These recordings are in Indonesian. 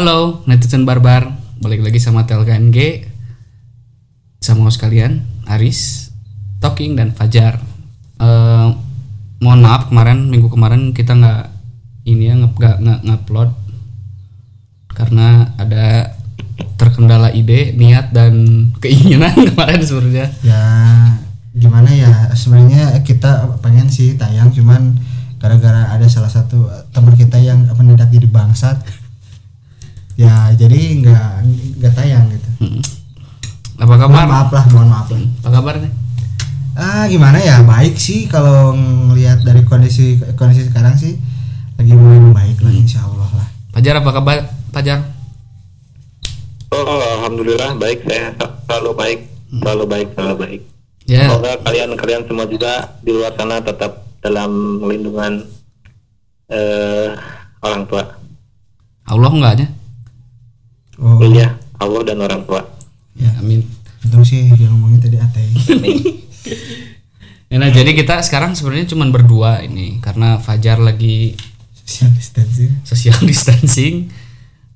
Halo netizen barbar, balik lagi sama TLKNG sama host kalian Aris, Talking dan Fajar. Eh, mohon maaf kemarin minggu kemarin kita nggak ini ya nggak nggak ngupload. Karena ada terkendala ide, niat dan keinginan kemarin sebenarnya. ya gimana ya? Sebenarnya kita pengen sih tayang cuman gara-gara ada salah satu teman kita yang mendadak jadi bangsat ya jadi nggak nggak tayang gitu Hmm. Apa kabar? mohon maaf lah mohon maaf lah Apa kabar nih? ah gimana ya baik sih kalau ngelihat dari kondisi kondisi sekarang sih lagi mulai membaik lah insya Allah lah Fajar apa kabar? Fajar? Oh, alhamdulillah baik saya selalu baik, selalu baik, selalu baik. Ya. Semoga kalian-kalian semua juga di luar sana tetap dalam lindungan eh, orang tua. Allah enggak aja? Oh. Iya, Allah dan orang tua. ya Amin. itu sih yang ngomongin tadi ate. Ya, Nah, jadi kita sekarang sebenarnya cuma berdua ini karena Fajar lagi social distancing. Social distancing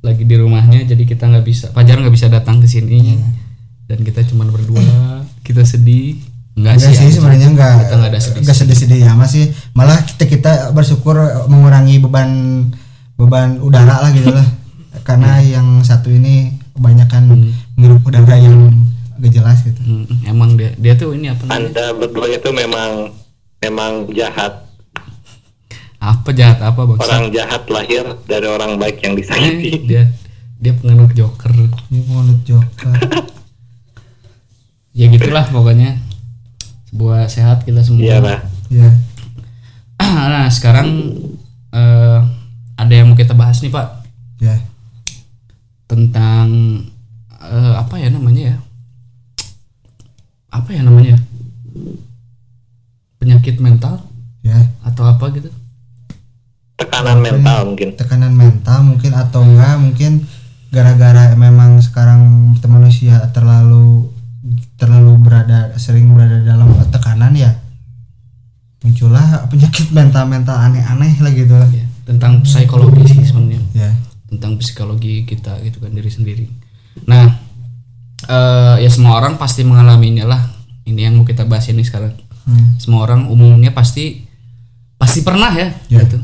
lagi di rumahnya jadi kita nggak bisa Fajar nggak bisa datang ke sini. Dan kita cuma berdua kita sedih. Nggak Enggak sih anjing. sebenarnya enggak kita nggak ada sedih enggak sedih-sedih ya masih malah kita kita bersyukur mengurangi beban beban udara lah gitu lah karena yang satu ini kebanyakan menghirup udara yang gak jelas gitu. Hmm, emang dia dia tuh ini apa namanya? Anda berdua itu memang memang jahat. apa jahat apa bang? Orang jahat lahir dari orang baik yang disakiti. dia dia penganut joker. Ini mulut joker. Ya gitulah pokoknya. Sebuah sehat kita semua. Iya lah. ya nah sekarang eh, ada yang mau kita bahas nih pak? Ya tentang eh, apa ya namanya ya? Apa ya namanya penyakit mental? Ya. Atau apa gitu? Tekanan mental mungkin. tekanan mental mungkin atau enggak mungkin gara-gara memang sekarang manusia terlalu terlalu berada sering berada dalam tekanan ya muncullah penyakit mental-mental aneh-aneh lah gitu lah. Ya, tentang psikologi sih sebenarnya. Ya tentang psikologi kita gitu kan diri sendiri. Nah eh, ya semua orang pasti mengalaminya lah ini yang mau kita bahas ini sekarang. Hmm. semua orang umumnya pasti pasti pernah ya, Ya. gitu.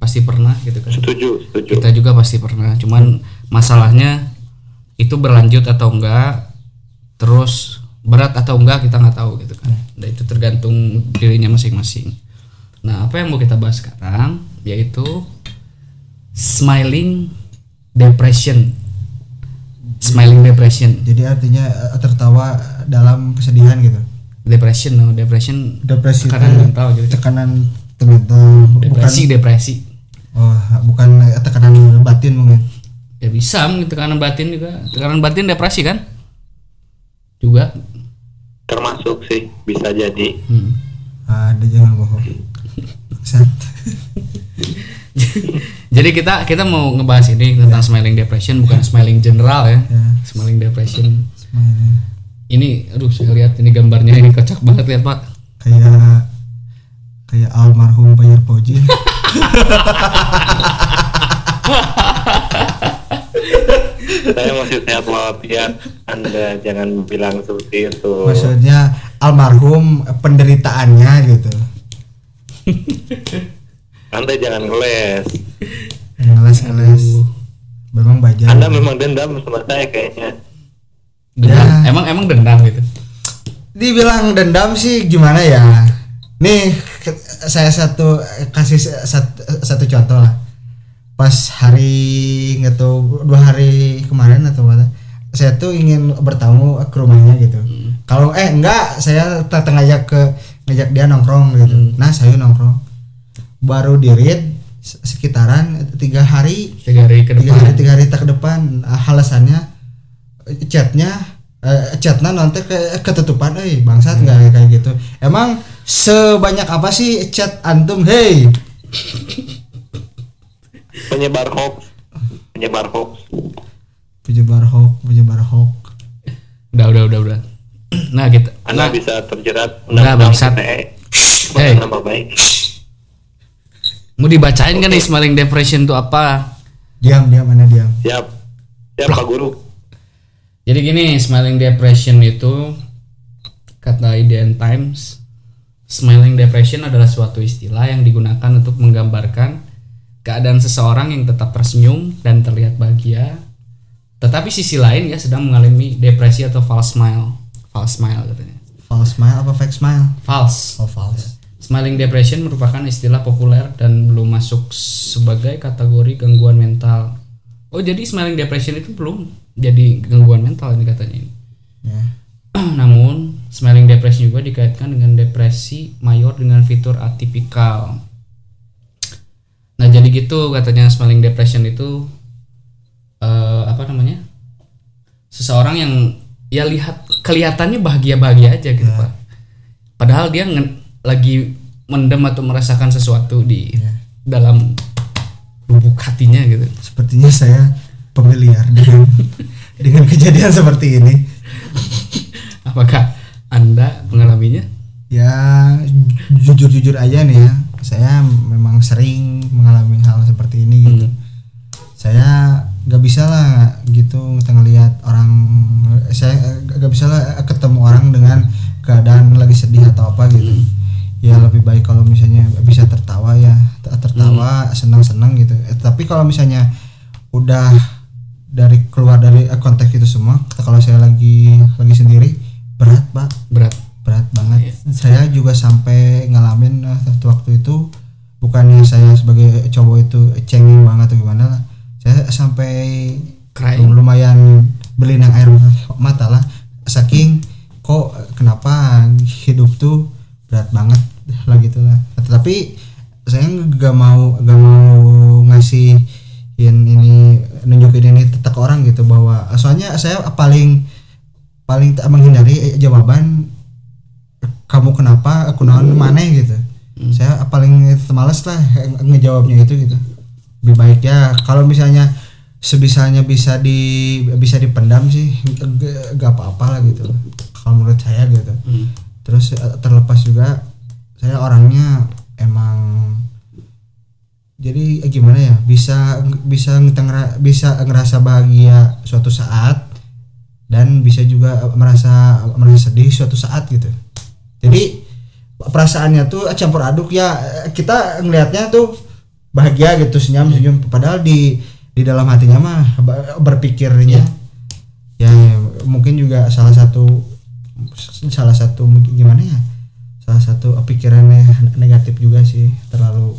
Pasti pernah gitu kan. Setuju, setuju. kita juga pasti pernah cuman masalahnya itu berlanjut atau enggak terus berat atau enggak kita nggak tahu gitu kan. Dan itu tergantung dirinya masing-masing. Nah apa yang mau kita bahas sekarang yaitu smiling depression. Smiling depression. Jadi artinya eh, tertawa dalam kesedihan gitu? Depression no depression. Depresi tekanan mental gitu tekanan mental bukan depresi depresi. Oh bukan eh, tekanan batin mungkin? Ya bisa mungkin tekanan batin juga. Tekanan batin depresi kan? Juga. Termasuk sih bisa jadi. hmm. ada jangan bohong. Set. Jadi kita kita mau ngebahas ini tentang smiling depression bukan smiling general ya. Ya. Smiling depression. Smiling. Ini aduh saya lihat ini gambarnya ini kocak banget lihat Pak. kayak kayak almarhum Bayar Poji Saya masih sehat walafiat. Anda jangan bilang seperti itu. maksudnya almarhum penderitaannya gitu Anda jangan ngeles. Ngeles ngeles memang baja Anda memang dendam sama saya kayaknya. Dendam. Ya. Emang emang dendam gitu. dibilang dendam sih gimana ya? Nih saya satu kasih satu, satu contoh lah. Pas hari nggak tahu dua hari kemarin atau apa saya tuh ingin bertamu ke rumahnya gitu. Kalau eh enggak saya ngajak ke ngajak dia nongkrong gitu. Nah saya nongkrong. Baru di read sekitaran tiga hari Tiga hari ke tiga hari depan. tiga hari tak ke depan Ah, alasannya eh, chatnya eh, chatnya nanti ke ketutupan eh bangsat nggak kayak gitu emang sebanyak apa sih chat antum hey Penyebar hoax. Penyebar hoax. penyebar hoax penyebar hoax Udah udah udah udah. Nah kita. Anda Nah, bisa terjerat Enggak, bangsat. ITE. Hey. Nama baik. Mau dibacain kan nih smiling depression itu apa? diam diam mana diam Siap. Siap Pak Guru. Jadi gini, smiling depression itu kata IDN Times, smiling depression adalah suatu istilah yang digunakan untuk menggambarkan keadaan seseorang yang tetap tersenyum dan terlihat bahagia, tetapi sisi lain ya sedang mengalami depresi atau false smile. False smile katanya. false smile apa fake smile False. oh false Smiling depression merupakan istilah populer dan belum masuk sebagai kategori gangguan mental. Oh, jadi smiling depression itu belum jadi gangguan mental ini katanya ini. ya Namun, smiling depression juga dikaitkan dengan depresi mayor dengan fitur atipikal. Nah, jadi gitu katanya smiling depression itu eh, apa namanya? Seseorang yang ya lihat kelihatannya bahagia-bahagia aja gitu, Pak. Padahal dia nge- lagi mendem atau merasakan sesuatu di dalam lubuk hatinya gitu. sepertinya saya familiar dengan dengan kejadian seperti ini. Apakah Anda mengalaminya? ya jujur jujur aja nih ya. Saya memang sering mengalami hal seperti ini gitu. Saya nggak bisa lah gitu ngelihat orang saya nggak bisa lah ketemu orang dengan keadaan lagi sedih atau apa gitu ya lebih baik kalau misalnya bisa tertawa ya tertawa senang senang gitu Eh, tapi kalau misalnya udah dari keluar dari konteks itu semua kalau saya lagi lagi sendiri berat pak Berat. berat banget. Saya juga sampai ngalamin eh, waktu itu bukannya saya sebagai cowok itu cengeng banget atau gimana lah. Saya sampai Crying. lumayan berlinang air mata lah. Saking kok kenapa hidup tuh berat banget lah gitu lah. Tetapi saya nggak mau nggak mau ngasih ini nunjukin ini ke orang gitu bahwa soalnya saya paling paling tak menghindari jawaban kamu kenapa? Aku naon mana gitu. Saya paling males lah nge- ngejawabnya itu gitu. Lebih baik ya kalau misalnya sebisanya bisa di bisa dipendam sih gak apa-apa lah gitu. Kalau menurut saya gitu. Hmm. terus eh, terlepas juga saya orangnya emang jadi eh, gimana ya bisa bisa ngera- bisa ngerasa bahagia suatu saat dan bisa juga merasa merasa sedih suatu saat gitu. Jadi perasaannya tuh campur aduk ya. Kita ngelihatnya tuh bahagia gitu senyum senyum. Padahal di di dalam hatinya mah berpikirnya ya, ya, mungkin juga salah satu salah satu mungkin gimana ya salah satu pikirannya negatif juga sih terlalu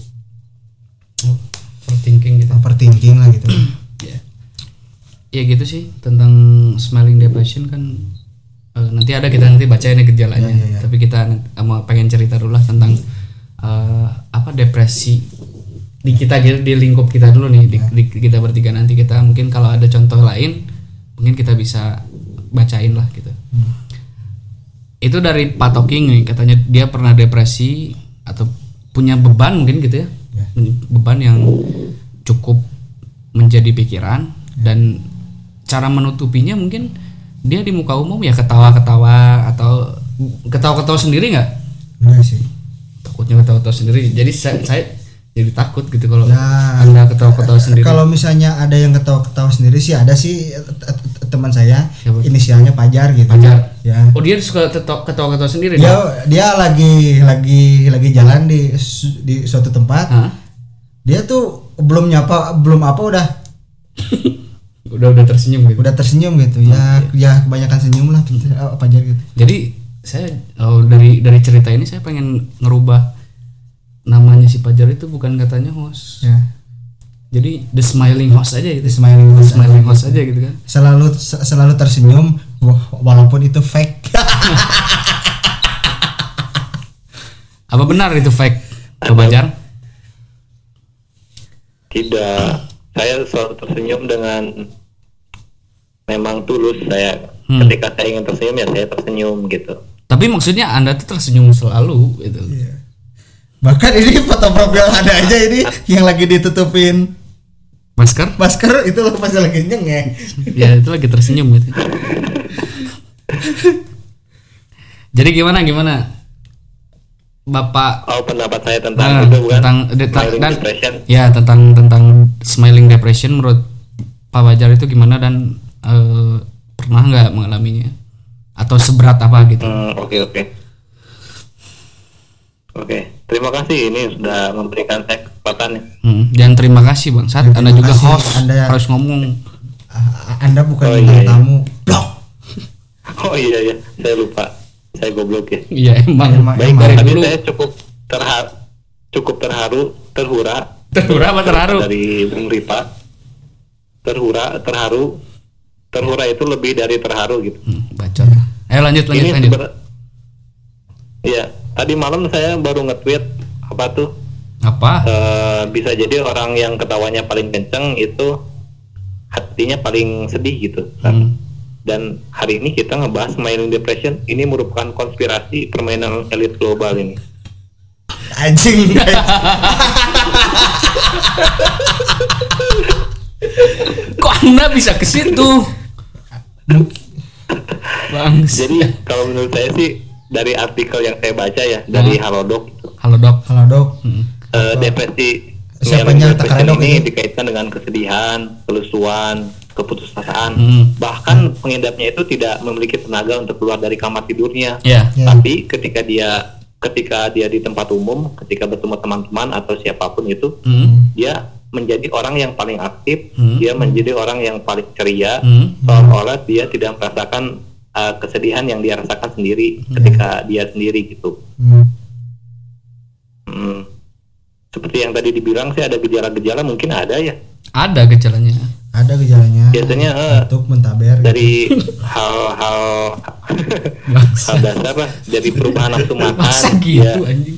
Overthinking gitu. overthinking lah gitu Ya. Ya gitu sih tentang smiling depression kan eh, nanti ada kita nanti baca ini gejalanya. Ya, ya, ya. Tapi kita nanti- mau pengen cerita dulu lah tentang eh, apa depresi di kita gitu di lingkup kita dulu nih di, di- kita bertiga nanti kita mungkin kalau ada contoh lain mungkin kita bisa bacain lah gitu. Itu dari Pak Toking nih katanya dia pernah depresi atau punya beban mungkin gitu ya. Ya. Beban yang cukup menjadi pikiran dan cara menutupinya mungkin dia di muka umum ya ketawa-ketawa atau ketawa-ketawa sendiri nggak enggak sih takutnya ketawa-ketawa sendiri jadi saya, saya jadi takut gitu kalau Ya, anda ketawa-ketawa sendiri kalau misalnya ada yang ketawa-ketawa sendiri sih ada sih teman saya Siapa? inisialnya Pajar gitu Pajar. Ya. Oh dia suka ketawa- ketawa-ketawa sendiri dia dong? dia lagi lagi lagi jalan di di suatu tempat. Hah? dia tuh belum nyapa belum apa udah. Udah udah tersenyum gitu? Udah tersenyum gitu ya ya kebanyakan senyum lah gitu, eh, Pajar gitu. Jadi saya oh, dari dari cerita ini saya pengen ngerubah namanya si Pajar itu bukan katanya host. Ya. Jadi the smiling host aja gitu. Itu smiling host smiling aja host aja gitu kan? Selalu se- selalu tersenyum walaupun itu fake apa benar itu fake Pak Tidak. Saya selalu tersenyum dengan memang tulus saya. Hmm. Ketika saya ingin tersenyum ya saya tersenyum gitu. tapi maksudnya anda tuh tersenyum selalu gitu bahkan ini foto profil ada aja ini yang lagi ditutupin masker masker itu lo pasti lagi nyengeng ya itu lagi tersenyum gitu jadi gimana gimana Bapak Oh pendapat saya tentang Nah, itu bukan tentang smiling dan depression. ya tentang tentang smiling depression menurut Pak Wajar itu gimana dan eh, pernah nggak mengalaminya atau seberat apa gitu Hmm, Oke oke. Oke, terima kasih ini sudah memberikan saya kesempatan. Hmm, dan terima kasih bang saat Ya, anda juga kasih. host Anda ya- harus ngomong Ah, Anda bukan Oh, iya, iya. tamu. Blok. Oh iya iya, saya lupa. Saya goblok ya. iya emang, Emang, Baik, dari tadi dulu saya cukup terharu, cukup terharu, terhura terhura apa terharu dari Bung Ripa. Terhura, terharu, terhura itu lebih dari terharu gitu. hmm, bacot ayo lanjut lanjut Ini lanjut iya. Tadi malam saya baru nge-tweet apa tuh? apa Eh, bisa jadi orang yang ketawanya paling kenceng itu hatinya paling sedih gitu. Hmm. Dan hari ini kita ngebahas smiling depression. Ini merupakan konspirasi permainan elit global ini. Anjing. kok anda bisa ke situ bang Jadi kalau menurut saya sih dari artikel yang saya baca ya dari Halodoc itu halo dok Halo dok. Hmm. eh, depresi Takaredok ini itu? dikaitkan dengan kesedihan, kelusuan, keputusasaan. Hmm. Bahkan pengidapnya itu tidak memiliki tenaga untuk keluar dari kamar tidurnya. ya Ya. Tapi ketika dia ketika dia di tempat umum, ketika bertemu teman-teman atau siapa pun itu, Hmm. dia menjadi orang yang paling aktif, Hmm. dia menjadi orang yang paling ceria, Hmm. seolah-olah dia tidak merasakan uh, kesedihan yang dia rasakan sendiri ketika dia sendiri gitu. Hmm. Hmm. Seperti yang tadi dibilang sih ada gejala-gejala mungkin ada ya. ada gejalanya Ada gejalanya. Biasanya eh, Batuk mentaber. gitu. dari hal-hal hal dasar lah, dari perubahan nafsu makan, masa anjing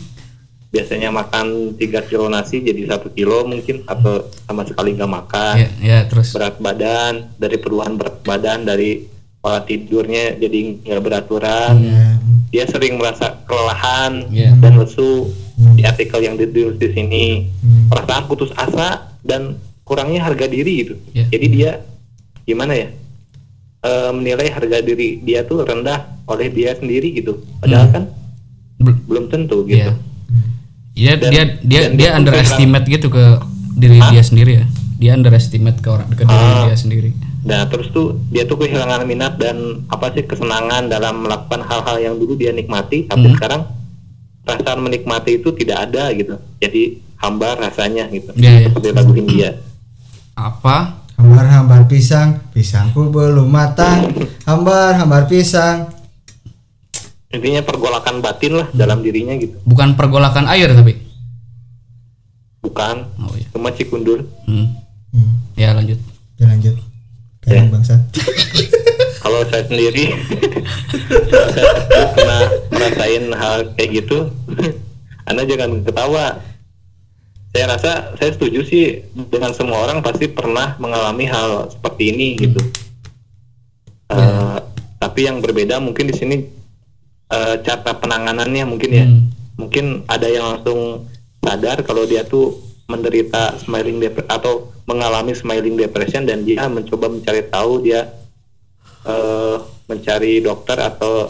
biasanya makan 3 kilo nasi jadi satu kilo mungkin atau sama sekali nggak makan. ya ya terus berat badan dari perubahan berat badan dari pola tidurnya jadi nggak beraturan Ya. dia sering merasa kelelahan Iya. dan lesu Hmm. di artikel yang ditulis di sini Hmm. perasaan putus asa dan kurangnya harga diri gitu Iya. jadi dia gimana ya Eh, menilai harga diri dia tuh rendah oleh dia sendiri gitu padahal kan Bel- belum tentu gitu Iya. Dia Dan- dia dia dan dia dia underestimate gitu ke diri dia sendiri ya. Dia underestimate ke orang ke diri Ah. dia sendiri. Nah terus tuh dia tuh kehilangan minat dan apa sih kesenangan dalam melakukan hal-hal yang dulu dia nikmati tapi Hmm. sekarang perasaan menikmati itu tidak ada gitu jadi hambar rasanya gitu Iya, iya. seperti lagu India Apa? Hambar-hambar pisang, pisangku belum matang. Hambar-hambar pisang. intinya pergolakan batin lah dalam dirinya gitu Bukan pergolakan air tapi. bukan Oh iya. cuma cikundur Hmm. Hmm. Ya lanjut. Ya lanjut. Ya. Bangsa. kalau saya sendiri saya pernah merasain hal kayak gitu anda jangan ketawa saya rasa saya setuju sih dengan semua orang pasti pernah mengalami hal seperti ini gitu Eh, tapi yang berbeda mungkin di sini eh, cara penanganannya mungkin ya Hmm. mungkin ada yang langsung sadar kalau dia tuh menderita smiling dep- atau mengalami smiling depression dan dia mencoba mencari tahu dia eh, mencari dokter atau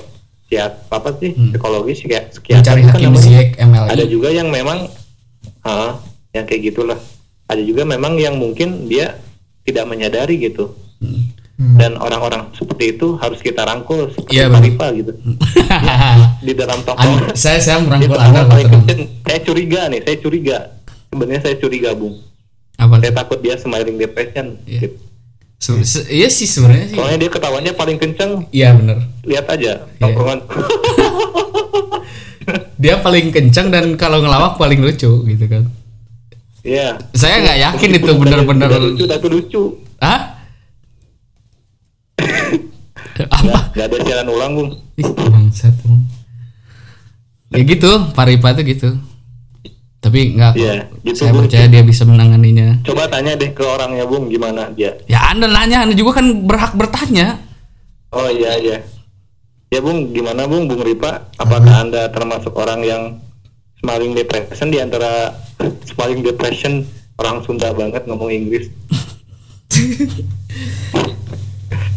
siap apa sih Hmm. psikologis kayak psikiater Mencari kan hakim namanya. MLI. ada juga yang memang ah, yang kayak gitulah ada juga memang yang mungkin dia tidak menyadari gitu Hmm. Hmm. dan orang-orang seperti itu harus kita rangkul seperti Iya, Pak benar. Rifa gitu di dalam toko An- saya saya merangkul Anda paling kenceng. saya curiga nih saya curiga sebenarnya saya curiga bung Apa? saya takut dia smiling depression Iya. gitu. Se- se- iya sih sebenarnya sih. soalnya dia ketawanya paling kenceng Iya bener lihat aja Iya. tongkrongan Dia paling kencang dan kalau ngelawak paling lucu gitu kan. Iya. Saya nggak yakin itu Meskipun udah lucu tapi lucu Hah? Apa? nggak ada siaran ulang bung bangsat. emang. Ya gitu, Pak Ripa tuh gitu. Tapi nggak. Iya, gitu, saya Bung. percaya dia bisa menanganinya. coba tanya deh ke orangnya bung gimana dia Ya Anda nanya, Anda juga kan berhak bertanya. oh iya iya ya bung gimana bung bung Ripa apakah anda termasuk orang yang smiling depression di antara smiling depression orang Sunda banget ngomong Inggris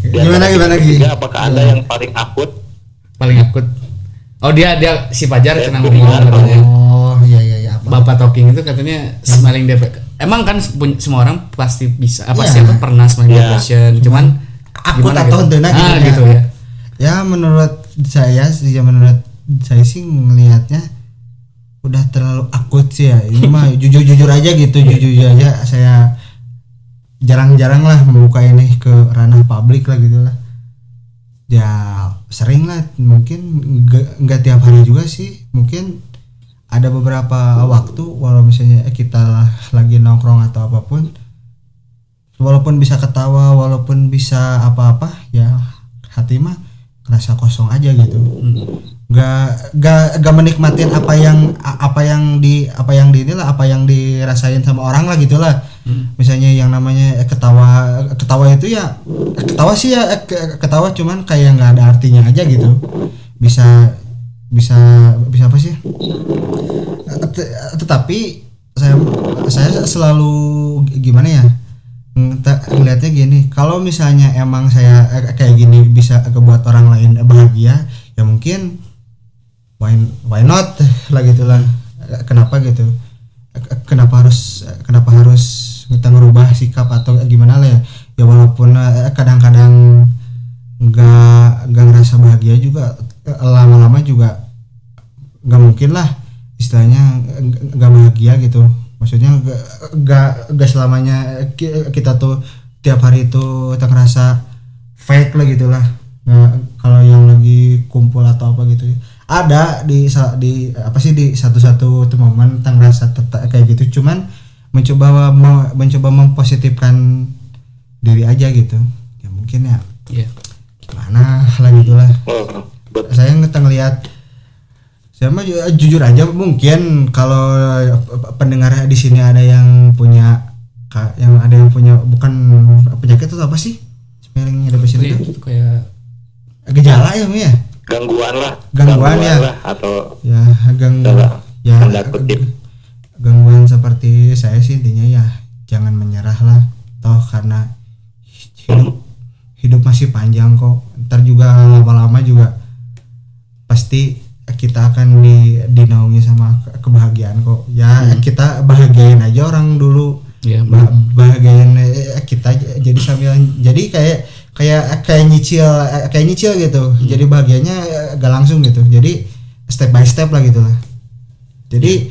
Gimana, gimana, kita Gi? bertiga, apakah anda yang paling akut Paling akut. Oh dia dia si Pajar tuh ngomong katanya. oh iya iya iya apa Bapak talking itu katanya smiling depression. Emang kan semua orang pasti bisa apa Iya. siapa pernah smiling Iya. depression. Cuman akut gimana atau gitu. Ah, gitu gitu ya. ya. ya menurut saya sih ya menurut saya sih ngelihatnya udah terlalu akut sih ya. Ini mah jujur jujur aja gitu jujur jujur aja. Saya jarang-jarang lah membuka ini ke ranah publik lah gitu lah. Ya sering lah. Mungkin nggak tiap hari juga sih. Mungkin ada beberapa waktu walau misalnya kita lagi nongkrong atau apa pun walaupun bisa ketawa walaupun bisa apa-apa ya hati mah ngerasa kosong aja gitu nggak nggak nggak menikmatin apa yang apa yang di apa yang di inilah apa yang dirasain sama orang lah gitulah misalnya yang namanya ketawa ketawa itu ya ketawa sih ya eh, ke- ketawa cuman kayak nggak ada artinya aja gitu. Bisa bisa bisa apa sih? Tet- tetapi saya saya selalu gimana ya Nge- ngelihatnya gini. Kalau misalnya emang saya eh, kayak gini bisa kebuat orang lain bahagia ya mungkin why why not? Lah gitulah kenapa gitu? Kenapa harus kenapa harus kita ngerubah sikap atau gimana lah ya? Ya walaupun eh, kadang-kadang nggak nggak ngerasa bahagia juga eh, lama-lama juga nggak mungkin lah. Istilahnya nggak- bahagia gitu. Maksudnya nggak nggak selamanya ki- kita tuh tiap hari itu kita ngerasa fake lah gitulah nggak kalau yang lagi kumpul atau apa gitu ada di di apa sih di satu-satu momen tentang rasa tetap kayak gitu. Cuman mencoba me- mencoba mempositifkan diri aja gitu. Ya mungkin ya. Iya. gimana lah gitulah Oh, buat saya ngeteng ngeliat saya mah ju- jujur aja mungkin kalau pendengar di sini ada yang punya yang ada yang punya bukan penyakit itu apa sih? Smelling depression Iya, itu itu kayak gejala ya Mi, ya gangguan lah. Gangguan ya. lah atau ya gang Salah. ya Tanda kutip. gangguan seperti saya sih intinya ya jangan menyerah lah. Toh karena hidup hidup masih panjang kok. Ntar juga lama-lama juga pasti kita akan di dinaungi sama ke- kebahagiaan kok. Ya kita bahagiain aja orang dulu. Ya Ba- bahagiain eh, kita jadi sambil jadi kayak kayak kayak nyicil kayak nyicil gitu. Jadi bahagianya gak langsung gitu. Jadi step by step lah gitu lah. Jadi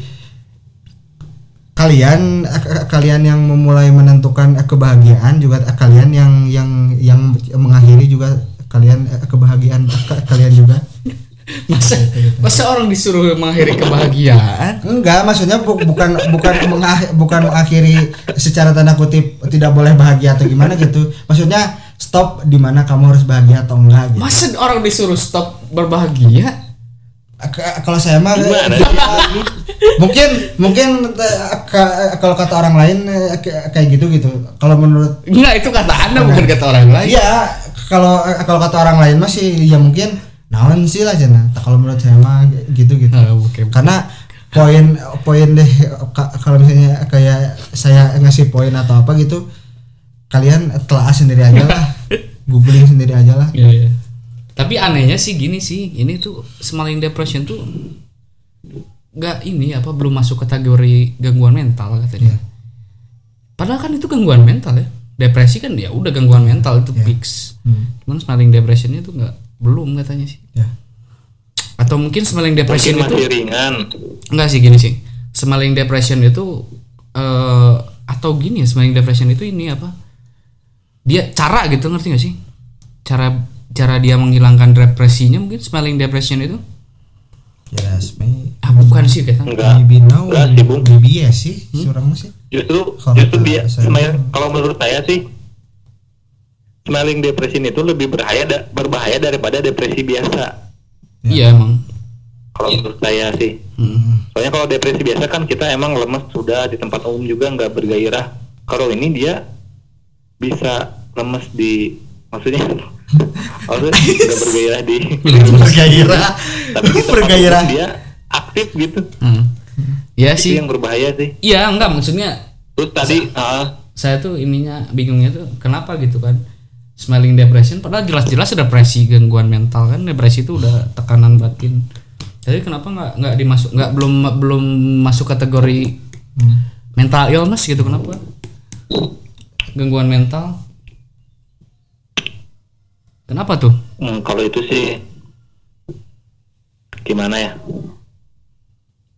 kalian eh, eh, kalian yang memulai menentukan kebahagiaan juga kalian yang yang yang mengakhiri juga kalian kebahagiaan kalian juga. Masa masa orang disuruh mengakhiri kebahagiaan? Enggak, maksudnya bu- bukan bukan mengah- bukan mengakhiri secara tanda kutip tidak boleh bahagia atau gimana gitu. Maksudnya stop di mana kamu harus bahagia atau enggak gitu. masa orang disuruh stop berbahagia Kalau saya mah Gimana eh, mungkin mungkin eh, ka- kalau kata orang lain eh, kayak gitu gitu. Kalau menurut enggak itu kata anda bukan kata orang lain iya kalau kalau kata orang lain masih ya mungkin naon sih lah cenah. Tak kalau menurut saya mah gitu gitu. Ah, karena poin poin deh ka- kalau misalnya kayak saya ngasih poin atau apa gitu kalian telah sendiri aja lah googling sendiri aja lah Iya, iya. Tapi anehnya sih gini sih, ini tuh smiling depression tuh nggak ini apa belum masuk kategori gangguan mental katanya. Padahal kan itu gangguan mental ya. Depresi kan ya udah gangguan mental itu fix. Hmm. Cuman smiling depression itu nggak belum katanya sih. ya Atau mungkin smiling depression mungkin itu ringan enggak sih gini sih. Smiling depression itu eh atau gini ya smiling depression itu ini apa? Dia cara gitu ngerti gak sih? Cara cara dia menghilangkan depresinya mungkin smiling depression itu? yes may Ah bukan sih kata. enggak. Maybe no enggak sih bung maybe yes sih surang mah sih. Justru Kalau justru dia saya- kalau menurut saya sih smiling depression itu lebih berbahaya da- berbahaya daripada depresi biasa. Iya emang. kalau menurut saya sih. Hmm. soalnya kalau depresi biasa kan kita emang lemes sudah di tempat umum juga nggak bergairah. Kalau ini dia bisa lemes di maksudnya maksudnya nggak bergairah di bergairah tapi tempat bergairah dia aktif gitu Hmm. Ya itu sih. yang berbahaya sih Iya enggak maksudnya terus tadi ah, saya tuh ininya bingungnya tuh kenapa gitu kan smiling depression padahal jelas-jelas depresi gangguan mental kan depresi itu udah tekanan batin Jadi kenapa nggak nggak dimasuk nggak belum belum masuk kategori Hmm. mental illness gitu kenapa? Gangguan mental. Kenapa tuh? Hmm, kalau itu sih gimana ya?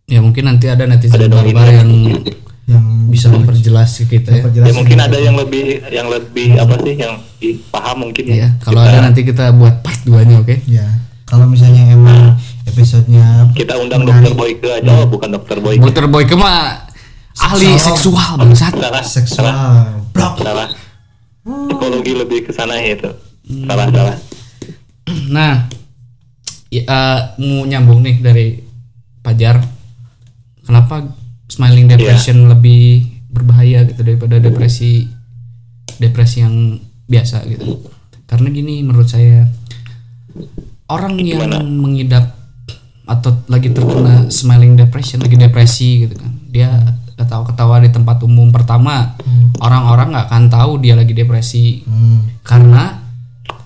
Ya mungkin nanti ada netizen Ada barbar ini. yang yang bisa memperjelas ke kita ya. Ya mungkin ada yang lebih yang lebih apa sih yang paham mungkin ya. Iya, kalau Kita- ada nanti kita buat part 2-nya, oke? ya kalau misalnya emang episodenya kita undang menarik, dokter Boyke aja, oh, bukan dokter Boyke. Dokter Boy mah ahli seksual bangsat. Seksual salah. Psikologi lebih ke sana ya itu. Hmm. Salah, salah. Nah, ya, eh, mau nyambung nih dari Pajar. Kenapa smiling depression lebih berbahaya gitu daripada depresi depresi yang biasa gitu? Karena gini menurut saya orang yang Gimana? mengidap atau lagi terkena smiling depression, lagi depresi gitu kan. Dia ketawa-ketawa di tempat umum pertama, orang-orang nggak akan tahu dia lagi depresi hmm. karena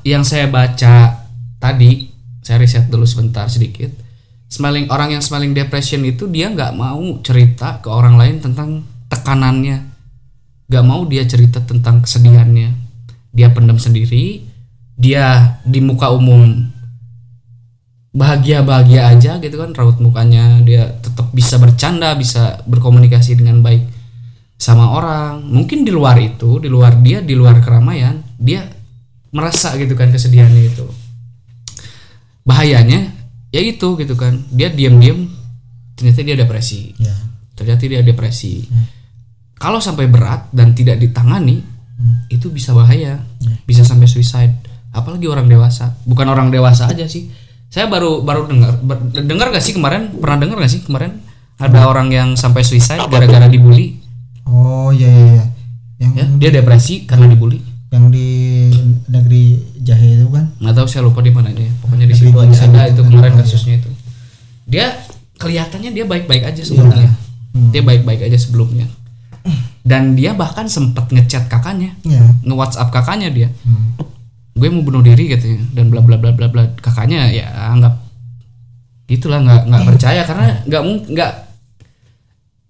yang saya baca tadi saya riset dulu sebentar sedikit. Smiling orang yang smiling depression itu dia nggak mau cerita ke orang lain tentang tekanannya. Nggak mau dia cerita tentang kesedihannya. Dia pendam sendiri dia di muka umum bahagia bahagia aja gitu kan raut mukanya dia tetap bisa bercanda bisa berkomunikasi dengan baik sama orang. Mungkin di luar itu di luar dia di luar keramaian dia merasa gitu kan kesedihannya itu. Bahayanya ya itu gitu kan. Dia diam-diam ternyata dia depresi. Ya. Ternyata dia depresi. Kalau sampai berat dan tidak ditangani itu bisa bahaya. Bisa sampai suicide. Apalagi orang dewasa. Bukan orang dewasa aja sih. Saya baru baru dengar ber- dengar gak sih kemarin? Pernah dengar gak sih kemarin? Ada orang yang sampai suicide gara-gara dibully. Oh ya ya ya. Yang ya dia depresi karena dibully yang di negeri jahe itu kan? Nggak tahu saya lupa di mana ya pokoknya di situ. Negeri ada, itu kemarin iya. kasusnya itu. Dia kelihatannya dia baik-baik aja sebelumnya. Hmm. dia baik-baik aja sebelumnya. Dan dia bahkan sempat ngechat kakaknya. Ya nge WhatsApp kakaknya dia. Hmm. gue mau bunuh diri katanya. Dan bla bla bla bla bla. Kakaknya ya anggap gitulah nggak nggak percaya. Karena nggak nggak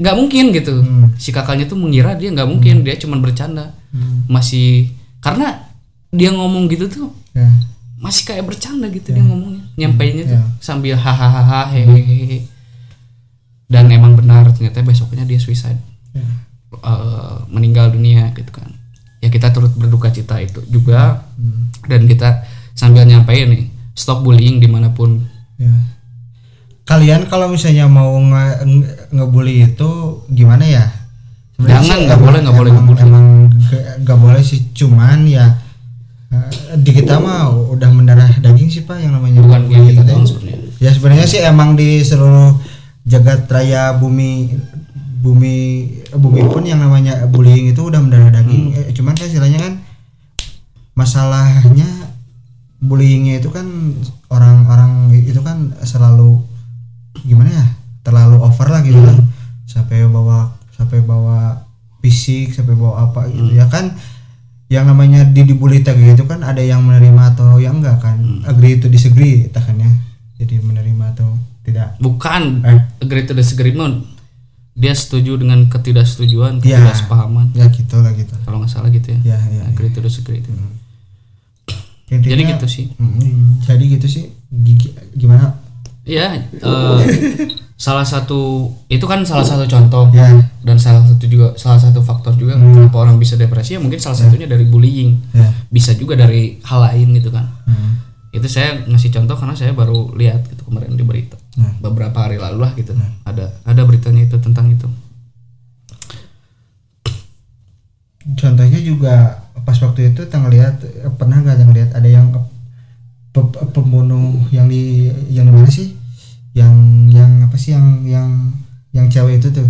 nggak mungkin gitu. Hmm. si kakaknya tuh mengira dia nggak mungkin. Dia cuma bercanda. Hmm. masih karena dia ngomong gitu tuh ya. masih kayak bercanda gitu dia ngomongnya nyampainya tuh Ya. sambil hahaha hehehe. Dan emang benar ternyata besoknya dia suicide. Ya. Eh, meninggal dunia gitu kan. Ya kita turut berduka cita itu juga. Hmm. dan kita sambil nyampein nih stop bullying di mana pun. Ya. Kalian kalau misalnya mau nge nge- ngebully itu gimana ya Jangan, nggak boleh, nggak boleh emang, nggak- boleh sih. Cuman ya eh, di kita mah udah mendarah daging sih pak yang namanya. Bukan yang kita gitu. doang sebenarnya. Ya sebenarnya sih emang di seluruh jagat raya bumi bumi bumi pun yang namanya bullying itu udah mendarah daging. Eh, cuman kan istilahnya kan masalahnya bullyingnya itu kan orang-orang itu kan selalu gimana ya terlalu over lah gitu lah sampai bawa sampai bawa fisik sampai bawa apa gitu. Ya kan yang namanya di dibully tag gitu kan ada yang menerima atau yang enggak kan? Agree to disagree tak kan ya. Jadi menerima atau tidak. Bukan. Eh. agree to disagreement dia setuju dengan ketidaksetujuan Ya. ketidaksepahaman. Ya gitu lah gitu. Kalau nggak salah gitu ya. Ya ya, ya. agree to disagree itu. Intinya- jadi gitu sih. Mm, jadi gitu sih. Gi- gimana? Ya eh, salah satu itu kan salah satu contoh. Ya. Dan salah satu juga salah satu faktor juga kenapa orang bisa depresi ya mungkin salah satunya dari bullying. Ya. Bisa juga dari hal lain gitu kan. Hmm. itu saya ngasih contoh karena saya baru lihat gitu kemarin di berita. Nah. beberapa hari lalu lah gitu. Ada ada beritanya itu tentang itu. Contohnya juga pas waktu itu tengah lihat pernah nggak lihat ada yang pe- pembunuh yang di yang di mana sih yang yang apa sih yang yang yang cewek itu tuh?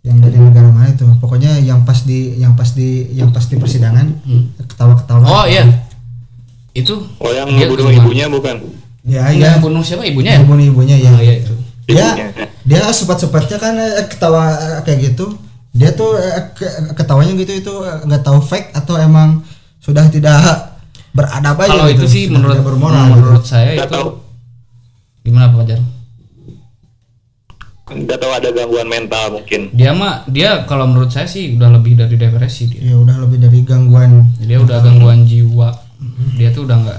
Yang dari negara mana itu? Pokoknya yang pas di yang pas di yang pas di persidangan ketawa-ketawa. Oh iya. Itu? Oh yang Dia ngebunuh ke mana? ibunya bukan? ya yang iya bunuh siapa? Ibunya ya? Ibu ibunya ya. Oh iya itu. Dia dia sempat-sempatnya kan eh, ketawa eh, kayak gitu. Dia tuh eh, ke- ketawanya gitu itu nggak tahu fake atau emang sudah tidak beradab aja kalau gitu. itu sih Sudah menurut tidak bermoral gitu. menurut saya Nggak itu tahu. Gimana Pak Fajar? Nggak tahu ada gangguan mental mungkin. Dia mah dia kalau menurut saya sih udah lebih dari depresi dia. Ya udah lebih dari gangguan. Dia udah gangguan jiwa. Dia tuh udah nggak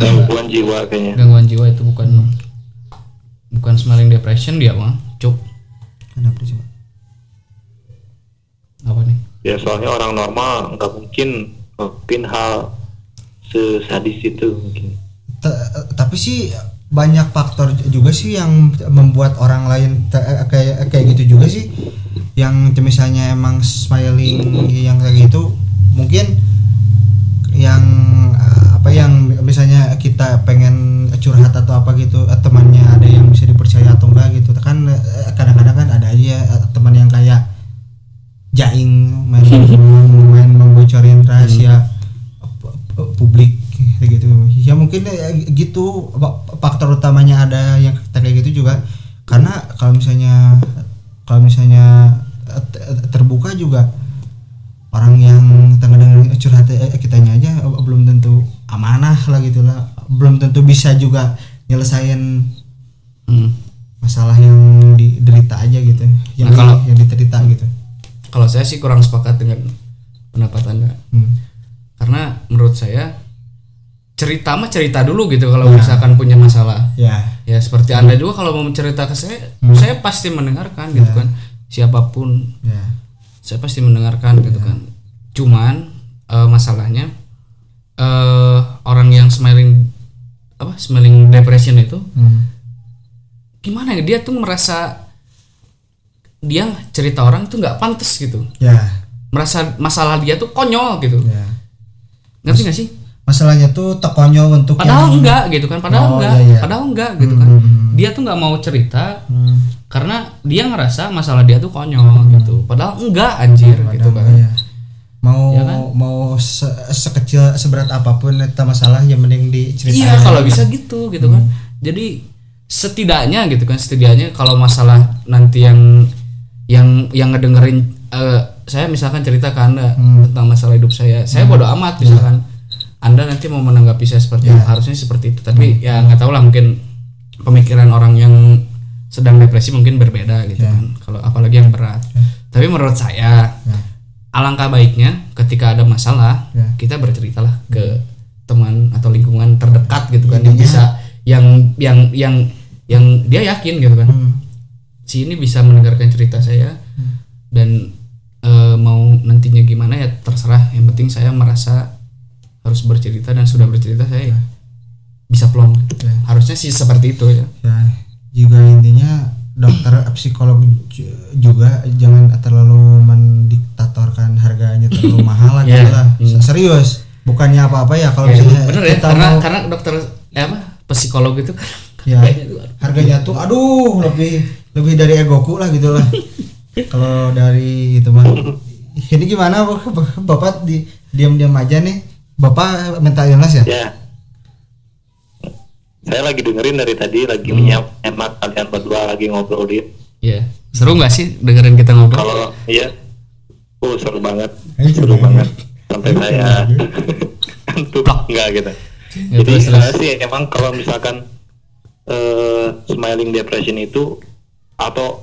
gangguan jiwa kayaknya. Gangguan jiwa itu bukan bukan smelling depression dia mah cuk. Kenapa coba apa nih? Ya soalnya orang normal nggak mungkin mungkin hal sesadis itu mungkin. Ta- tapi sih banyak faktor juga sih yang membuat orang lain ta- kayak kayak gitu juga sih. Yang misalnya emang smiling yang kayak gitu mungkin yang eh, apa yang misalnya kita pengen curhat atau apa gitu eh, temannya ada yang bisa dipercaya atau enggak gitu. Kan eh, kadang-kadang kan ada aja eh, teman yang kayak jaing main main membocorin rahasia pu- publik gitu. Ya mungkin eh, gitu faktor utamanya ada yang kayak gitu juga karena kalau misalnya kalau misalnya eh, te- terbuka juga orang yang tengah curhat eh, kitanya aja eh, belum tentu amanah lah gitu lah belum tentu bisa juga nyelesain Hmm. masalah yang diderita aja gitu yang Nah, kalau- yang diterita gitu kalau saya sih kurang sepakat dengan pendapat anda Hmm. karena menurut saya cerita mah cerita dulu gitu kalau misalkan punya masalah. Ya. Ya seperti anda juga kalau mau cerita ke saya saya pasti mendengarkan gitu kan. Siapa pun ya. saya pasti mendengarkan gitu kan. Cuman eh, masalahnya eh orang yang smiling apa smiling depression itu Hmm. gimana ya dia tuh merasa dia cerita orang tuh nggak pantas gitu. Ya. Merasa masalah dia tuh konyol gitu. Ya. Ngerti nggak sih masalahnya tuh tekonyol untuk padahal yang enggak gitu kan padahal Oh, enggak iya, iya. padahal enggak gitu kan. Dia tuh nggak mau cerita Hmm. karena dia ngerasa masalah dia tuh konyol gitu. Padahal enggak anjir gitu kan. Iya. mau Ya kan? mau se- sekecil seberat apa pun itu masalah yang mending diceritain. Iya kalau bisa gitu gitu kan. Jadi setidaknya gitu kan setidaknya kalau masalah nanti yang yang yang ngedengerin eh, saya misalkan cerita ke anda tentang masalah hidup saya saya bodoh amat misalkan anda nanti mau menanggapi saya seperti itu harusnya seperti itu. Tapi ya nggak tahu lah mungkin pemikiran orang yang sedang depresi mungkin berbeda gitu kan. Kalau apalagi yang berat. Tapi menurut saya Ya. alangkah baiknya ketika ada masalah Ya. kita berceritalah ke teman atau lingkungan terdekat gitu kan yang bisa yang yang yang yang dia yakin gitu kan. Hmm. si ini bisa mendengarkan cerita saya dan eh, mau nantinya gimana ya terserah. Yang penting saya merasa harus bercerita dan sudah bercerita saya bisa plong. Ya. harusnya sih seperti itu ya. Ya juga intinya dokter psikolog ju- juga jangan terlalu mendiktatorkan harganya terlalu mahal lah gitu Ya. lah serius bukannya apa-apa ya kalau misalnya bener ya karena mau karena dokter eh, apa psikolog itu ya harganya tuh, aduh. harganya tuh aduh lebih lebih dari egoku lah gitu lah. Kalau dari itu mah ini gimana bapak di diam-diam aja nih bapak mental illness ya? Ya. Saya lagi dengerin dari tadi lagi Hmm. menyiap emak kalian berdua lagi ngobrolin Iya. seru nggak sih dengerin kita ngobrol? Kalau iya. Oh seru banget. Eh, seru coba. banget. Sampai saya. kantuk enggak gitu. Ya, jadi terus, terus. saya sih emang kalau misalkan eh, smiling depression itu atau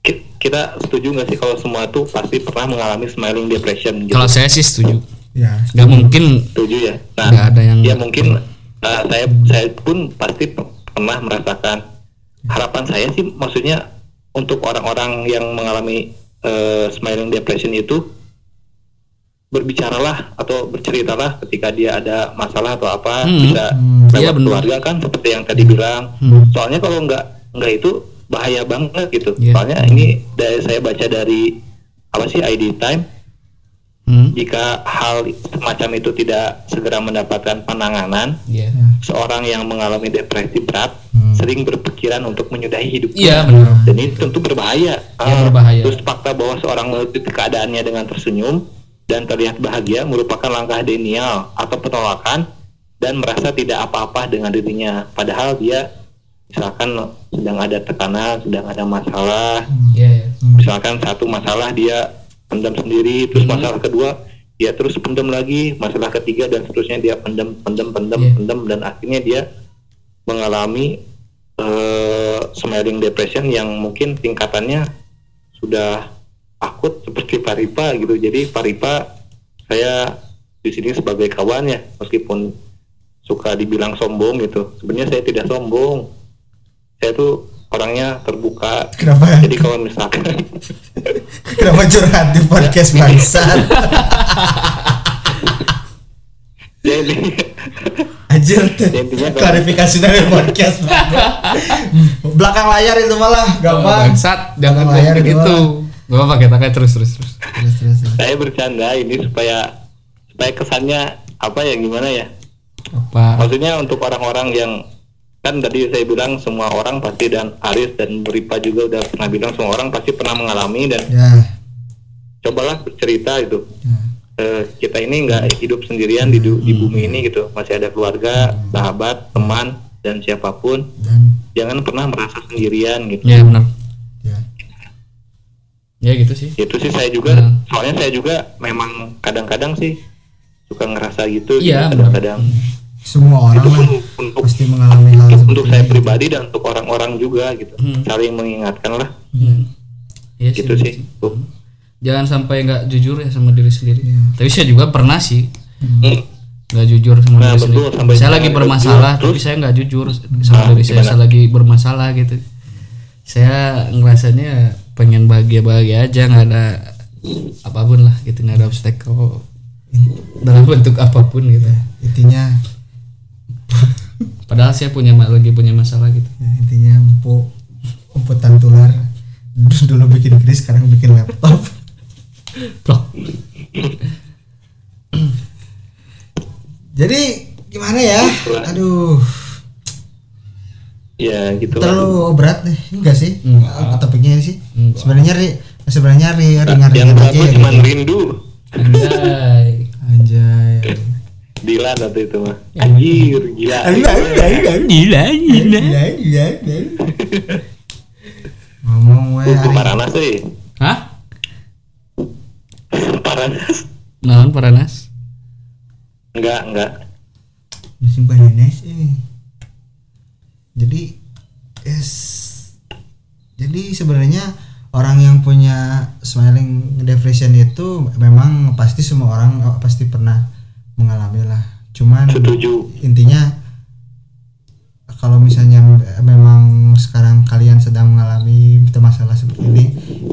ki- kita setuju nggak sih kalau semua tuh pasti pernah mengalami smiling depression gitu? Kalau saya sih setuju ya. Nggak mungkin. Setuju ya. Nah Nggak ada yang- ya mungkin uh, saya saya pun pasti pernah merasakan. Harapan saya sih maksudnya untuk orang-orang yang mengalami uh, smiling depression itu berbicaralah atau berceritalah ketika dia ada masalah atau apa Hmm. bisa Iya, lewat benar. keluarga kan seperti yang tadi bilang. Hmm. soalnya kalau nggak nggak itu bahaya banget gitu. Iya. soalnya ini dari saya baca dari apa sih ID Time Hmm. jika hal semacam itu tidak segera mendapatkan penanganan, Iya. seorang yang mengalami depresi berat sering berpikiran untuk menyudahi hidupnya. Benar. Dan ini tentu berbahaya. Iya, Ah, berbahaya. Terus fakta bahwa seorang mengikuti keadaannya dengan tersenyum dan terlihat bahagia merupakan langkah denial atau penolakan dan merasa tidak apa-apa dengan dirinya. Padahal dia misalkan sedang ada tekanan, sedang ada masalah, Iya. iya. misalkan satu masalah dia pendam sendiri terus masalah kedua dia terus pendam lagi masalah ketiga dan seterusnya dia pendam pendam pendam Iya. pendam dan akhirnya dia mengalami smiling depression yang mungkin tingkatannya sudah akut seperti Paripa gitu. Jadi Paripa saya di sini sebagai kawan ya, meskipun suka dibilang sombong gitu. Sebenarnya saya tidak sombong. Saya tuh orangnya terbuka. Kenapa? Jadi kalau misalkan Kenapa curhat di podcast bangsat? jadi Anjir Klarifikasi dari podcast. Belakang layar itu malah Oh, gampang. bangsat jangan layar gitu gak apa-apa kita kayak terus terus terus Terus terus. terus. saya bercanda ini supaya supaya kesannya apa ya gimana ya? apa Maksudnya untuk orang-orang yang kan tadi saya bilang semua orang pasti dan Aris dan Beripa juga udah pernah bilang semua orang pasti pernah mengalami dan Ya. cobalah bercerita itu. Ya. Eh, kita ini nggak hidup sendirian di, di bumi ini gitu. Masih ada keluarga sahabat teman dan siapa pun. Dan jangan pernah merasa sendirian gitu. Ya benar. Ya. ya gitu sih. Itu sih saya juga Hmm. soalnya saya juga memang kadang-kadang sih suka ngerasa gitu Iya, gitu, kadang-kadang Semua orang itu lah pun untuk pasti mengalami hal seperti untuk saya pribadi dan untuk orang-orang juga gitu Hmm. saling mengingatkan lah Hmm. Iya gitu sih Tuh. jangan sampai nggak jujur ya sama diri sendiri Iya. tapi saya juga pernah sih Hmm. nggak jujur sama Nah, diri betul, sendiri saya lagi bermasalah jujur. tapi Terus? saya nggak jujur sama Ah, diri saya gimana? saya lagi bermasalah gitu saya ngerasanya pengen bahagia bahagia aja nggak ada apa pun lah gitu nggak ada obstacle dalam bentuk apa pun gitu intinya padahal saya punya lagi punya masalah gitu. Ya, intinya empu empu tantular. Dulu bikin kris sekarang bikin laptop. Blok. jadi gimana ya? Aduh. Ya gitu lah terlalu berat nih enggak sih? Enggak. topiknya sih. Enggak. sebenarnya ri sebenarnya ri yang ringan-ringan berat aja mah ya cuma gitu. rindu Anjay. anjay Dilan waktu itu mah anjir gila Enggak, enggak, enggak. Gila, gila. Gila, gila, gila. ngomong we Tuh, tuh ay. Paranas sih Hah? Paranas Naon Paranas? enggak enggak musim bananas eh. jadi yes jadi sebenarnya orang yang punya smiling depression itu memang pasti semua orang eh, pasti pernah mengalami lah cuman setuju. intinya kalau misalnya memang sekarang kalian sedang mengalami masalah seperti ini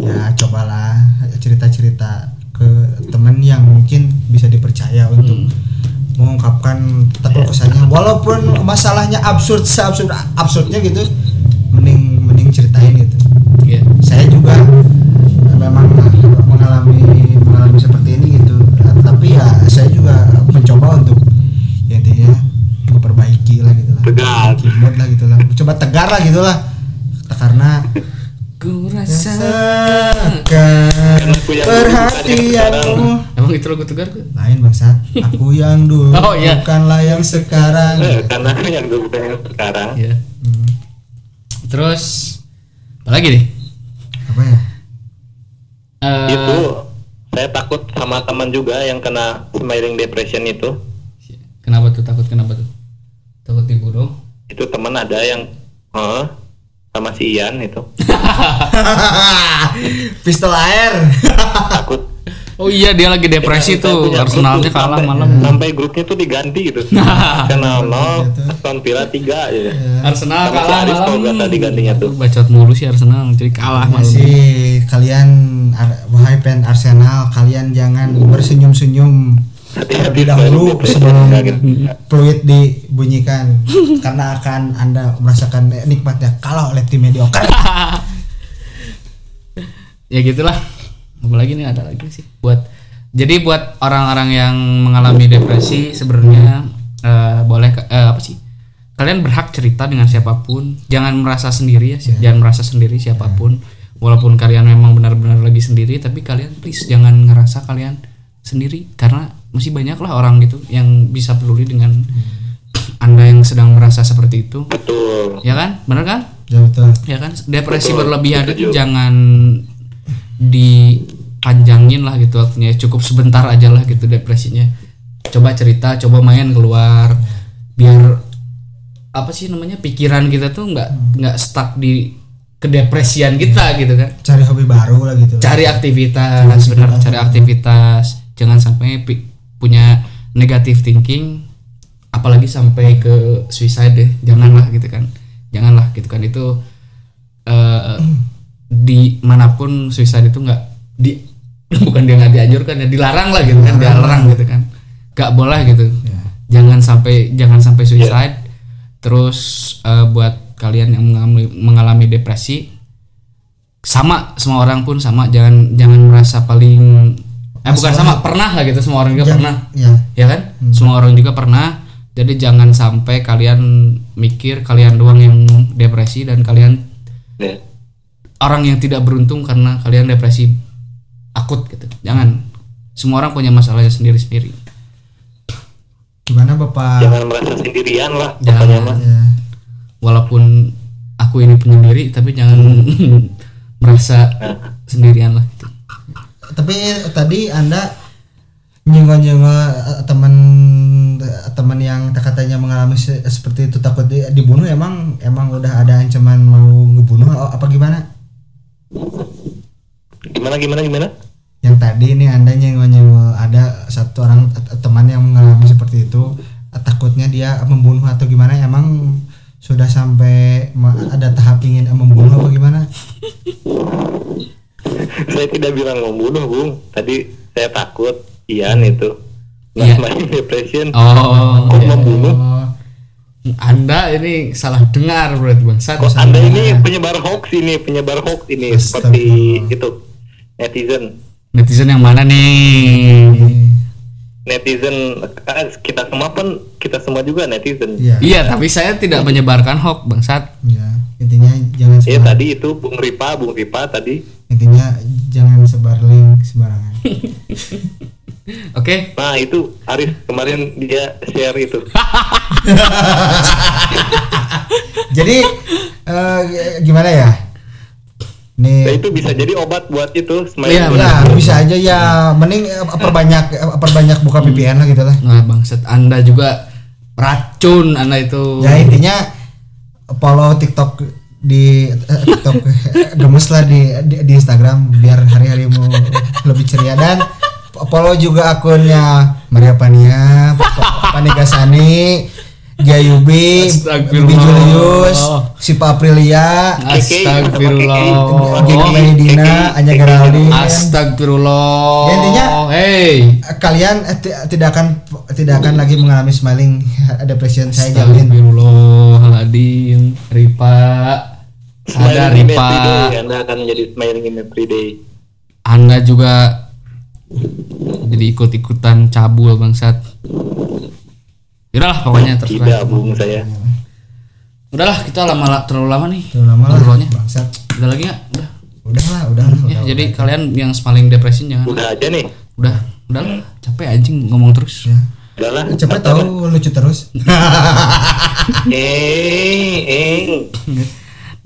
ya cobalah cerita-cerita ke teman yang mungkin bisa dipercaya untuk mengungkapkan tapi kesannya walaupun masalahnya absurd seabsurd absurdnya gitu mending mending ceritain gitu. Iya. saya coba tegar lah gitu lah karena Ku rasakan Aku perhatianmu Emang itu lagu tegar tuh? lain bangsat aku yang dulu Oh, iya. bukanlah yang sekarang Eh, karena yang dulu bukan yang sekarang Iya. Hmm, Terus apa lagi nih? apa ya Eh, itu saya takut sama teman juga yang kena smiling depression itu Kenapa tuh takut kenapa tuh? Takut dibunuh? Itu teman ada yang eh, sama si Ian itu pistol air takut Oh iya dia lagi depresi Saya tuh. Arsenalnya tuh kalah sampai- malam. sampai grupnya tuh diganti gitu Arsenal 0 Aston Villa 3 ya Arsenal Sama si kalah Aris kalau malam. nggak tadi gantinya tuh. Bacot mulu sih Arsenal jadi kalah malam. masih kalian wahai fan Arsenal kalian jangan bersenyum-senyum terlebih dahulu sebelum peluit dibunyikan. Karena akan anda merasakan nikmatnya kalah oleh tim mediocre. Ya gitulah. Apalagi nih? Ada lagi sih. Buat jadi buat orang-orang yang mengalami depresi sebenarnya eh, boleh eh, apa sih? Kalian berhak cerita dengan siapa pun. Jangan merasa sendiri ya Iya. jangan merasa sendiri siapa pun. Walaupun kalian memang benar-benar lagi sendiri tapi kalian please jangan ngerasa kalian sendiri. Karena masih banyak lah orang gitu yang bisa peduli dengan anda yang sedang merasa seperti itu. Betul. Ya kan? Benar kan? Ya betul. Ya kan? Depresi Betul, berlebihan itu setuju. jangan dipanjangin lah gitu waktunya cukup sebentar aja lah gitu depresinya. Coba cerita coba main keluar. Biar apa sih namanya pikiran kita tuh nggak nggak stuck di kedepresian kita gitu kan. Cari hobi baru lah gitu. Cari aktivitas benar cari aktivitas. Jangan sampai punya negative thinking apalagi sampai ke suicide deh janganlah gitu kan. Janganlah gitu kan. Itu eh di mana pun suicide itu nggak di bukan dia nggak dianjurkan ya dilarang lah gitu kan dilarang. gitu kan. Nggak boleh gitu. Ya. jangan sampai jangan sampai suicide. Terus eh, buat kalian yang mengalami, mengalami depresi sama semua orang pun sama. Jangan jangan merasa paling eh bukan sama pernah lah gitu semua orang juga Jangan- pernah. ya. Ya kan? Semua orang juga pernah. Jadi jangan sampai kalian mikir kalian doang yang depresi dan kalian Ya. orang yang tidak beruntung karena kalian depresi akut gitu. Jangan. Semua orang punya masalahnya sendiri sendiri gimana bapak? Jangan merasa sendirian lah. Jangan. Ya. Walaupun aku ini penyendiri tapi jangan merasa sendirian lah gitu. Tapi tadi anda nyengol-nyengol eh, teman teman yang katanya mengalami se- seperti itu takut di- dibunuh emang emang udah ada ancaman mau ngebunuh a- apa gimana Gimana gimana gimana? yang tadi ini anda nyengol-nyengol ada satu orang t- teman yang mengalami seperti itu eh, takutnya dia membunuh atau gimana emang sudah sampai ada tahap ingin membunuh apa gimana saya tidak bilang membunuh, Bung. Tadi saya takut. Ian itu. Iya. Nah, main depression. oh Kok iya. membunuh? Oh, anda ini salah dengar berarti bangsat Kok Anda ini penyebar hoax ini, penyebar hoax ini seperti itu. Netizen. netizen yang mana nih Netizen ah, kita semua pun kita semua juga netizen. iya iya tapi saya tidak menyebarkan hoax bangsat ya intinya jangan Iya sebar, tadi itu Bung Ripa, Bung Ripa tadi. Intinya jangan sebar link sembarangan oke Nah itu Arif kemarin dia share itu. jadi eh, gimana ya Nah nih itu bisa jadi obat buat itu. Iya. Nah, bisa aja ya. Mending eh, perbanyak eh, perbanyak buka VPN lah gitu lah. nah bangsat anda juga racun anda itu Ya intinya follow TikTok di eh, TikTok eh, gemes lah di, di di Instagram biar hari-harimu lebih ceria. Dan follow juga akunnya Maria Pania, Pa- Pa- Panigasani, Jayubi. Bibi Julius, Sipa Aprilia, Astagfirullah. Gigi Medina, Anya Geraldine. Astagfirullah. Ya, intinya- hey. kalian eh, ti- tidak akan tidak akan lagi mengalami smiling depression saya jamin Astagfirullahaladzim Ripa ada Ripa Anda akan menjadi smiling in everyday. Anda juga jadi ikut-ikutan cabul bangsat Udahlah pokoknya Tidak, terserah Bung saya. Udahlah kita lama terlalu lama nih Terlalu lama lah Ngobrolnya. bangsat Udah lagi nggak? Udah udah lah udah lah, Ya, udah, jadi kalian yang smiling depresi jangan Udah aja nih. Udah Udah lah capek anjing ngomong terus ya. Udahlah. cepet tahu lucu terus Eh, eh,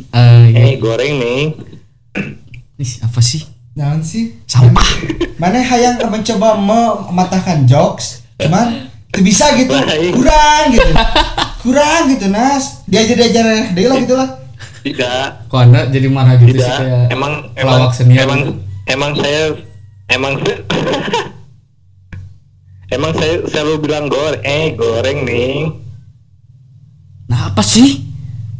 Eh, iya. eh, goreng nih. Ih, apa sih? Naon sih Sampah mana hayang mencoba mematahkan jokes cuman tuh bisa gitu Baik. kurang gitu kurang gitu nas diajar diajar deh lah gitu lah Kok Tidak, anda jadi marah gitu sih tidak. kayak Emang, emang, pelawak senior emang, gitu? emang saya, emang saya, emang saya selalu bilang goreng, eh goreng nih. Nah apa sih?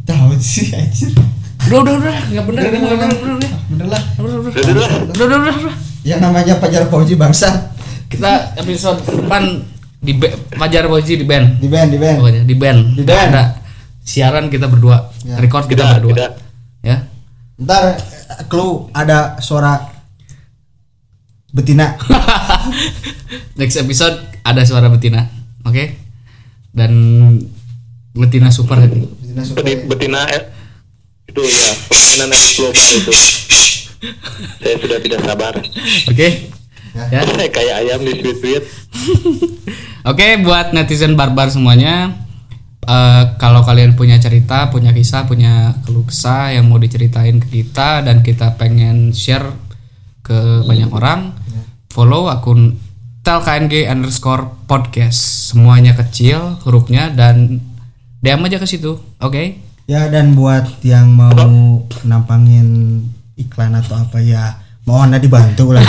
tahu sih anjir Udah udah udah. Nggak bener Udah, udah, bener udah. udah bener. lah udah udah. Udah, udah, udah. udah udah udah udah. Yang namanya Pajar Fauji bangsa. Kita episode depan di Fajar Boji di band. Di band di band. Pokoknya di band. Di band. ada siaran kita berdua. Ya. record kita Tidak, berdua. tidak. ya. Ntar clue ada suara betina. Next episode ada suara betina. Oke? Dan betina super. Betina Beti- betina eh, itu ya permainan elit global itu. saya sudah tidak sabar. oke ya Kayak ayam di sweet sweet. Oke, buat netizen barbar semuanya, eh, kalau kalian punya cerita, punya kisah, punya keluh kesah yang mau diceritain ke kita dan kita pengen share ke banyak orang, follow akun telkng underscore podcast. Semuanya kecil hurufnya dan DM aja ke situ oke Ya dan buat yang mau nampangin iklan atau apa ya mohon anda dibantu lah.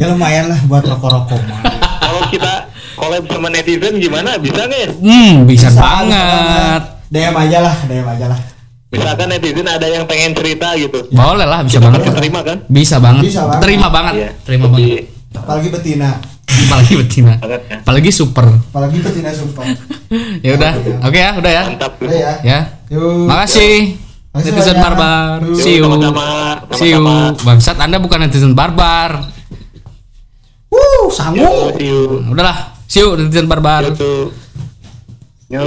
ya lumayan lah buat rokok-rokok mah. Kalau kita collab sama netizen gimana? Bisa nggak ya? hmm bisa, Bisa, banget DM aja lah, DM aja lah. Misalkan netizen ada yang pengen cerita gitu. boleh lah bisa Kita banget terima kan? bisa banget Bisa banget. terima banget Iya. terima Jadi, banget Apalagi betina, apalagi betina Banget ya. apalagi super apalagi betina sumpah. ya udah oke ya udah ya Mantap tuh. Udah ya. ya Yuk. makasih netizen barbar Yuk, see you see you bangsat anda bukan netizen barbar Wuh, Yo, sanggup. you. udahlah see you netizen barbar. Yo.